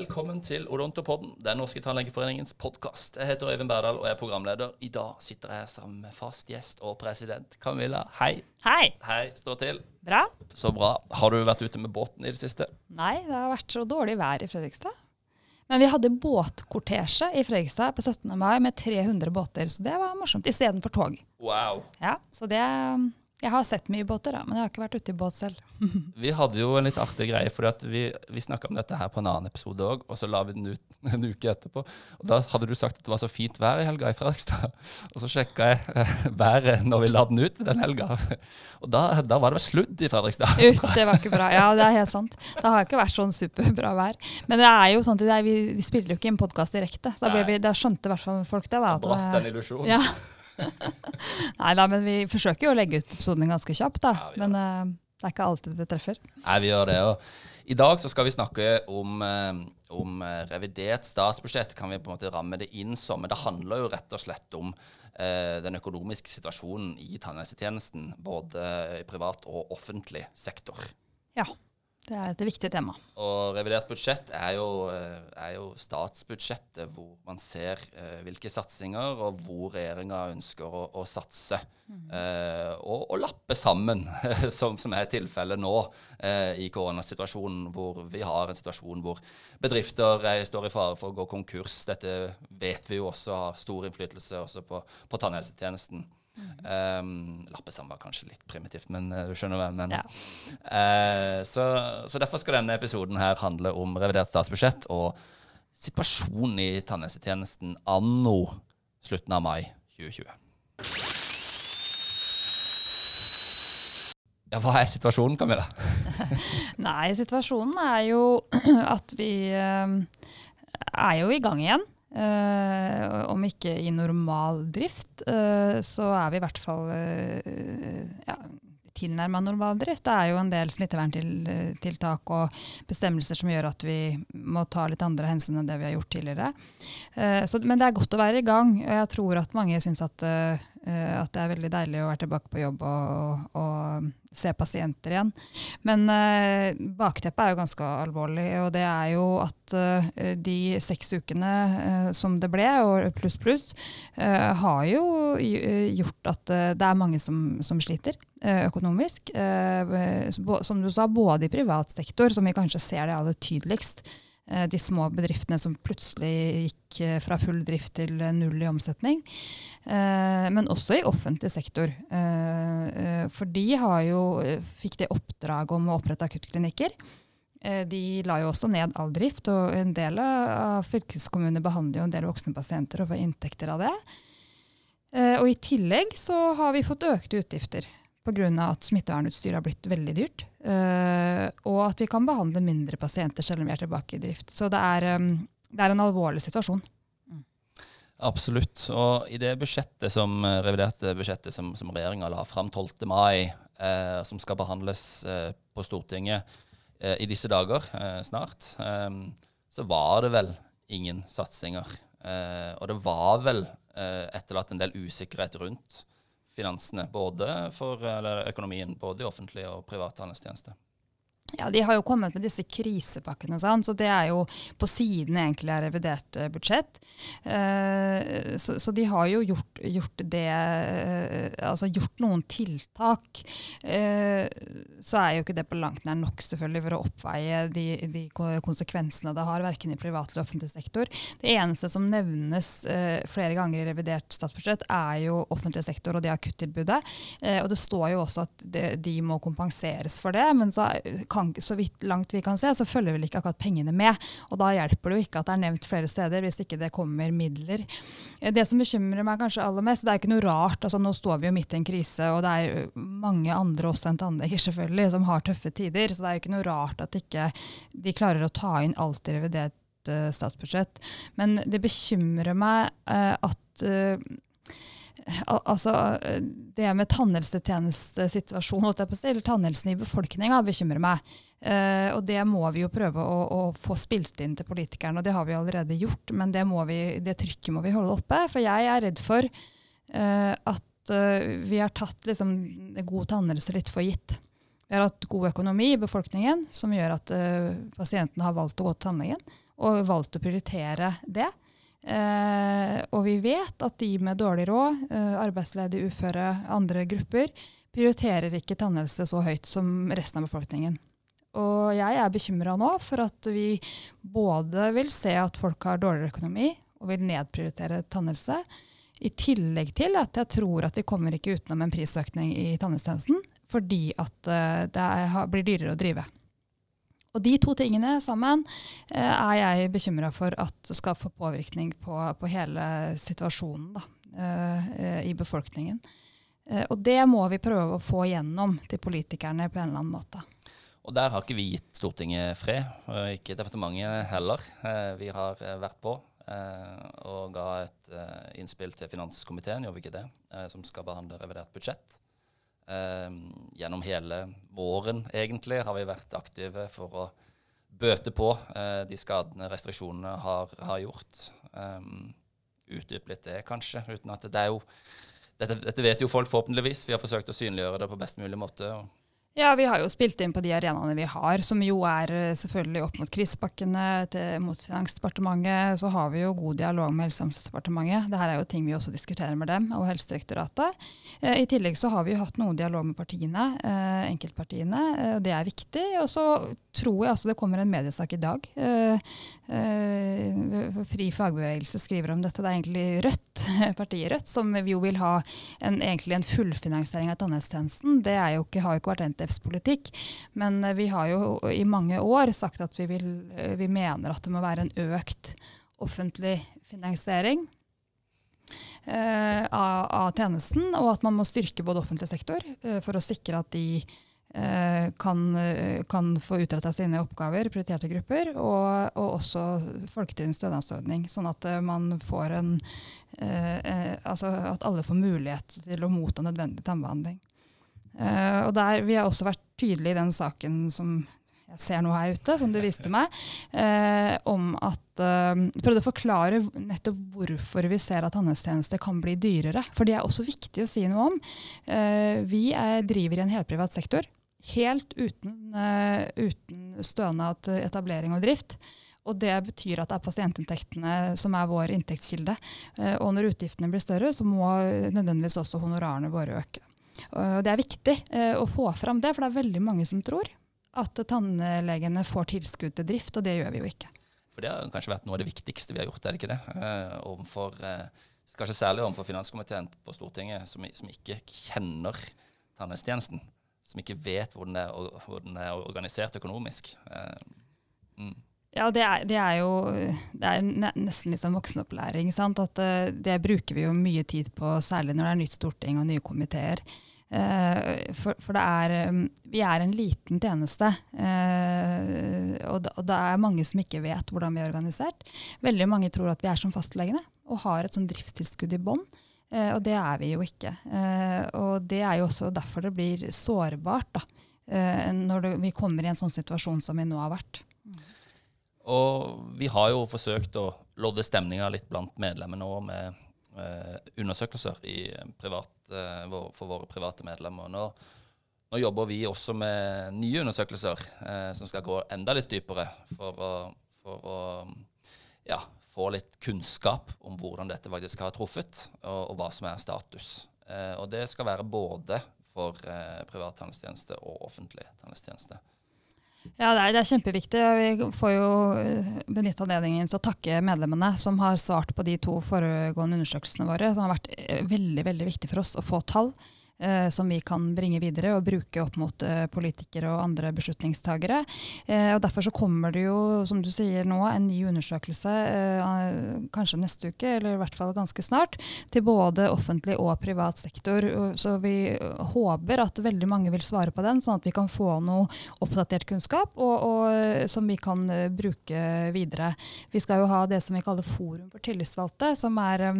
Velkommen til Odontopodden, Den norske tannlegeforeningens podkast. Jeg heter Øyvind Berdal og er programleder. I dag sitter jeg sammen med fast gjest og president Camilla. Hei. Hei. Hei, stå til. Bra. Så bra. Har du vært ute med båten i det siste? Nei, det har vært så dårlig vær i Fredrikstad. Men vi hadde båtkortesje i Fredrikstad på 17. mai med 300 båter, så det var morsomt. Istedenfor tog. Wow. Ja, så det Jeg har sett mye båter, da, men jeg har ikke vært ute i båt selv. Vi hadde jo en litt artig greie, for vi, vi snakka om dette her på en annen episode òg, og så la vi den ut en uke etterpå. Og Da hadde du sagt at det var så fint vær i helga i Fredrikstad. Og så sjekka jeg eh, været når vi la den ut den helga, og da, da var det sludd i Fredrikstad. Uff, det var ikke bra. Ja, det er helt sant. Det har ikke vært sånn superbra vær. Men det er jo sånn at vi, vi spiller jo ikke en podkast direkte, så da, vi, da skjønte i hvert fall folk det. da. Brast den illusjonen. Ja. Nei da, men vi forsøker jo å legge ut episoden ganske kjapt, da. Ja, men uh, det er ikke alltid det treffer. Nei, vi gjør det. Og I dag så skal vi snakke om, eh, om eh, revidert statsbudsjett. Kan vi på en måte ramme det inn som. Men det handler jo rett og slett om uh, den økonomiske situasjonen i tannhelsetjenesten. Både i privat og offentlig sektor. Ja. Det er et viktig tema. Og revidert budsjett er jo, eh, er jo statsbudsjettet hvor man ser eh, hvilke satsinger og hvor regjeringa ønsker å, å satse. Eh, og, og lappe sammen, som, som er tilfellet nå eh, i koronasituasjonen, hvor vi har en situasjon hvor bedrifter står i fare for å gå konkurs. Dette vet vi jo også har stor innflytelse også på, på tannhelsetjenesten. Um, Lappesand var kanskje litt primitivt, men uh, du skjønner hva jeg mener. Ja. Uh, så, så derfor skal denne episoden her handle om revidert statsbudsjett og situasjonen i tannhelsetjenesten anno slutten av mai 2020. Ja, hva er situasjonen, Camilla? Nei, situasjonen er jo at vi eh, er jo i gang igjen. Eh, om ikke i normal drift, eh, så er vi i hvert fall uh, ja, tilnærma normal drift. Det er jo en del smitteverntiltak og bestemmelser som gjør at vi må ta litt andre hensyn enn det vi har gjort tidligere. Så, men det er godt å være i gang. og Jeg tror at mange syns at, eh, at det er veldig deilig å være tilbake på jobb og, og, og se pasienter igjen. Men uh, bakteppet er jo ganske alvorlig, og det er jo at uh, de seks ukene som det ble, og pluss pluss, har jo gjort at det er mange som, som sliter økonomisk. Som du sa, både i privat sektor, som vi kanskje ser det aller tydeligst. Eh, De små bedriftene som plutselig gikk eh, fra full drift til eh, null i omsetning. Men også i offentlig sektor. For de jo, fikk det oppdraget om å opprette akuttklinikker. De la jo også ned all drift, og en del av fylkeskommunene behandler jo en del voksne pasienter og får inntekter av det. Og i tillegg så har vi fått økte utgifter pga. at smittevernutstyr har blitt veldig dyrt. eh, Og at vi kan behandle mindre pasienter selv om vi er tilbake i drift. Så det er, det er en alvorlig situasjon. Absolutt. Og i det budsjettet som, eh, reviderte budsjettet som, som regjeringa la fram 12. mai, eh, som skal behandles eh, på Stortinget eh, i disse dager eh, snart, så var det vel ingen satsinger. Og det var vel etterlatt en del usikkerhet rundt finansene, både for økonomien, både i offentlig og privat tannhelsetjeneste. Ja, De har jo kommet med disse krisepakkene, sant? så det er jo på siden egentlig av revidert eh, budsjett. Eh, så de har jo gjort, gjort det eh, Altså gjort noen tiltak. Eh, så er jo ikke det på langt nær nok selvfølgelig for å oppveie de, de konsekvensene det har, verken i privat eller offentlig sektor. Det eneste som nevnes eh, flere ganger i revidert statsbudsjett, er jo offentlig sektor og det akuttilbudet. Og det står jo også at det, de må kompenseres for det, men så, kan, så vidt langt vi kan se, så følger vel ikke akkurat pengene med. Og da hjelper det jo ikke at det er nevnt flere steder, hvis ikke det kommer midler. Det som bekymrer meg kanskje aller mest, det er ikke noe rart. altså Nå står vi jo midt i en krise, og det er mange andre også enn tannleger selvfølgelig, som har tøffe tider. Så det er jo ikke noe rart at ikke de klarer å ta inn alt i revidert uh, statsbudsjett. Men det bekymrer meg uh, at eh, Al altså, det med tannhelsetjenestesituasjonen, eller tannhelsen i befolkninga, bekymrer meg. Eh, og det må vi jo prøve å, å få spilt inn til politikerne, og det har vi allerede gjort. Men det, vi, det trykket må vi holde oppe. For jeg er redd for eh, at eh, vi har tatt liksom, god tannhelse litt for gitt. Vi har hatt god økonomi i befolkningen, som gjør at pasientene har valgt å gå til tannlegen. og valgt å prioritere det. Eh, og vi vet at de med dårlig råd, eh, arbeidsledige, uføre, andre grupper, prioriterer ikke tannhelse så høyt som resten av befolkningen. Og jeg er bekymra nå for at vi både vil se at folk har dårligere økonomi og vil nedprioritere tannhelse, i tillegg til at jeg tror at vi kommer ikke utenom en prisøkning i tannhelsetjenesten fordi at uh, det blir dyrere å drive. Og de to tingene sammen uh, er jeg bekymra for at skal få påvirkning på, på hele situasjonen da, uh, i befolkningen. og det må vi prøve å få gjennom til politikerne på en eller annen måte. Og der har ikke vi gitt Stortinget fred, og ikke departementet heller. Vi har vært på og ga et innspill til finanskomiteen, gjorde vi ikke det, som skal behandle revidert budsjett. Gjennom hele våren, egentlig, har vi vært aktive for å bøte på de skadene restriksjonene har, har gjort. Utdype litt det, kanskje, uten at det er jo dette, dette, vet jo folk forhåpentligvis. Vi har forsøkt å synliggjøre det på best mulig måte. og ja, vi har jo spilt inn på de arenaene vi har, som jo er eh, selvfølgelig opp mot krisepakkene, mot Finansdepartementet. Så har vi jo god dialog med Helse- og omsorgsdepartementet. Dette er jo ting vi også diskuterer med dem og Helsedirektoratet. Eh, I tillegg så har vi jo hatt noe dialog med partiene, eh, enkeltpartiene. Eh, det er viktig. Og så tror jeg altså det kommer en mediesak i dag. Fri fagbevegelse skriver om dette. Det er egentlig Rødt, partiet Rødt, som jo vil ha en, egentlig en fullfinansiering av tannhelsetjenesten. Det jo ikke, har jo ikke vært en NTFs politikk. Men eh, vi har jo i mange år sagt at vi, vil, eh, vi mener at det må være en økt offentlig finansiering Uh, av, av, tjenesten, og at man må styrke både offentlig sektor uh, for å sikre at de uh, kan, kan, få utretta sine oppgaver, prioriterte grupper, og, og også folketrygdens stønadsordning. Sånn at man får en Altså at alle får mulighet til å motta nødvendig tannbehandling. Uh, og der, Vi har også vært tydelige i den saken som jeg ser nå her ute, som du viste meg, uh, om at uh, Prøvde å forklare nettopp hvorfor vi ser at handelstjenester kan bli dyrere. For det er også viktig å si noe om. vi er, driver i en helprivat sektor. Helt uten, uten stønad til etablering og drift. Og det betyr at det er pasientinntektene som er vår inntektskilde. Og når utgiftene blir større, så må nødvendigvis også honorarene våre øke. Og det er viktig eh, å få fram det, for det er veldig mange som tror at tannlegene får tilskudd til drift, og det gjør vi jo ikke. For det har kanskje vært noe av det viktigste vi har gjort, er det ikke det? Eh, overfor, eh, kanskje særlig overfor finanskomiteen på Stortinget, som, som ikke kjenner tannhelsetjenesten. Som ikke vet hvor den er, hvor den er organisert økonomisk. Eh, mm. Ja, det er, det er, jo det er nesten litt sånn voksenopplæring. Sant? At, uh, det bruker vi jo mye tid på, særlig når det er nytt storting og nye komiteer. Uh, for, for er, um, vi er en liten tjeneste, og, og, det er mange som ikke vet hvordan vi er organisert. Veldig mange tror at vi er som fastlegene og har et sånn driftstilskudd i bånn. og det er vi jo ikke. og det er jo også derfor det blir sårbart da, når det, vi kommer i en sånn situasjon som vi nå har vært. Mm. Og vi har jo forsøkt å lodde stemninga litt blant medlemmene òg med eh, undersøkelser privat, eh, for våre private medlemmer. Nå, nå, jobber vi også med nye undersøkelser eh, som skal gå enda litt dypere for å, for å ja, få litt kunnskap om hvordan dette faktisk har truffet, og, og hva som er status. Eh, og det skal være både for eh, privat tannhelsetjeneste og offentlig tannhelsetjeneste. Ja, det er, det er, kjempeviktig. Vi får jo eh, benytte anledningen til å takke medlemmene som har svart på de to foregående undersøkelsene våre. som har vært eh, veldig, veldig viktig for oss å få tall eh, som vi kan bringe videre og bruke opp mot eh, politikere og andre beslutningstagere. Eh, og Derfor så kommer det jo, som du sier nå, en ny undersøkelse eh, kanskje neste uke, eller i hvert fall ganske snart, til både offentlig og privat sektor. Så vi håper at veldig mange vil svare på den, sånn at vi kan få noe oppdatert kunnskap og, og, som vi kan eh, bruke videre. Vi skal jo ha det som vi kaller Forum for tillitsvalgte, som er Eh,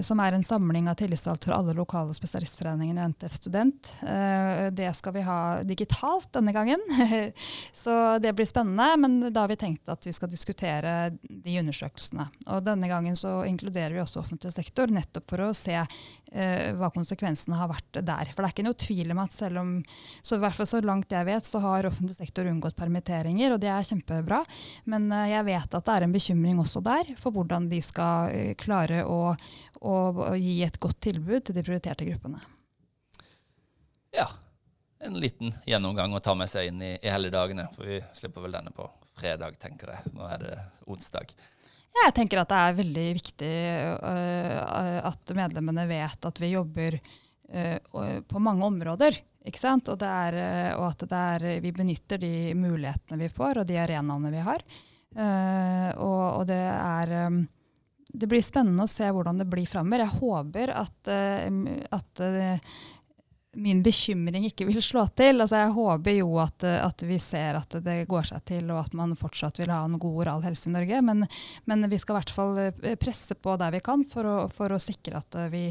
som er en samling av tillitsvalgte fra alle lokale spesialistforeningene i NTF Student. Eh, det skal vi ha digitalt denne gangen, så det blir spennende. Men da har vi tenkt at vi skal diskutere de undersøkelsene. Og denne gangen så inkluderer vi også offentlig sektor, nettopp for å se eh, hva konsekvensene har vært der. For det er ikke noe tvil om at selv om, så i hvert fall så langt jeg vet, så har offentlig sektor unngått permitteringer, og det er kjempebra. Men jeg vet at det er en bekymring også der for hvordan de skal klare å og, og gi et godt tilbud til de prioriterte gruppene. Ja. En liten gjennomgang å ta med seg inn i, i helligdagene. For vi slipper vel denne på fredag, tenker jeg. Nå er det onsdag. Ja, jeg tenker at det er veldig viktig uh, at medlemmene vet at vi jobber uh, på mange områder. Ikke sant? Og, er, uh, og at er, vi benytter de mulighetene vi får, og de arenaene vi har. Og, og, det er um, det blir spennende å se hvordan det blir framover. Jeg håper at, uh, at uh, min bekymring ikke vil slå til. Altså, jeg håper jo at, at, vi ser at det går seg til, og at man fortsatt vil ha en god oral helse i Norge. Men, men vi skal i hvert fall eh, presse på der vi kan for å, for å sikre at vi,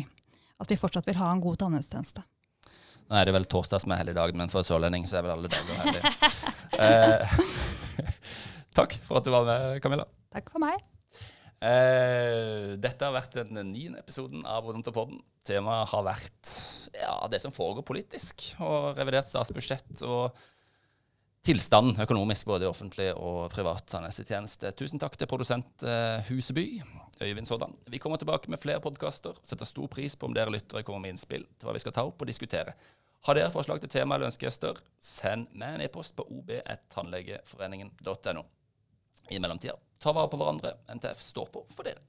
at vi, fortsatt vil ha en god tannhelsetjeneste. Nå er det vel torsdag som er helligdag, men for sørlending så er vel alle dager hellige. eh, takk for at du var med, Camilla. Takk for meg. Eh, dette har vært den niende episoden av Odontopodden. Temaet har vært ja, det som foregår politisk, og revidert statsbudsjett og tilstanden økonomisk, både i offentlig og privat tannhelsetjeneste. Tusen takk til produsent uh, Huseby, Øyvind Sådan. Vi kommer tilbake med flere podkaster. Setter stor pris på om dere lyttere kommer med innspill til hva vi skal ta opp og diskutere. Har dere forslag til tema eller ønskegjester, send meg en e-post på ob1tannlegeforeningen.no. I mellomtida Ta vare på hverandre. NTF står på for dere.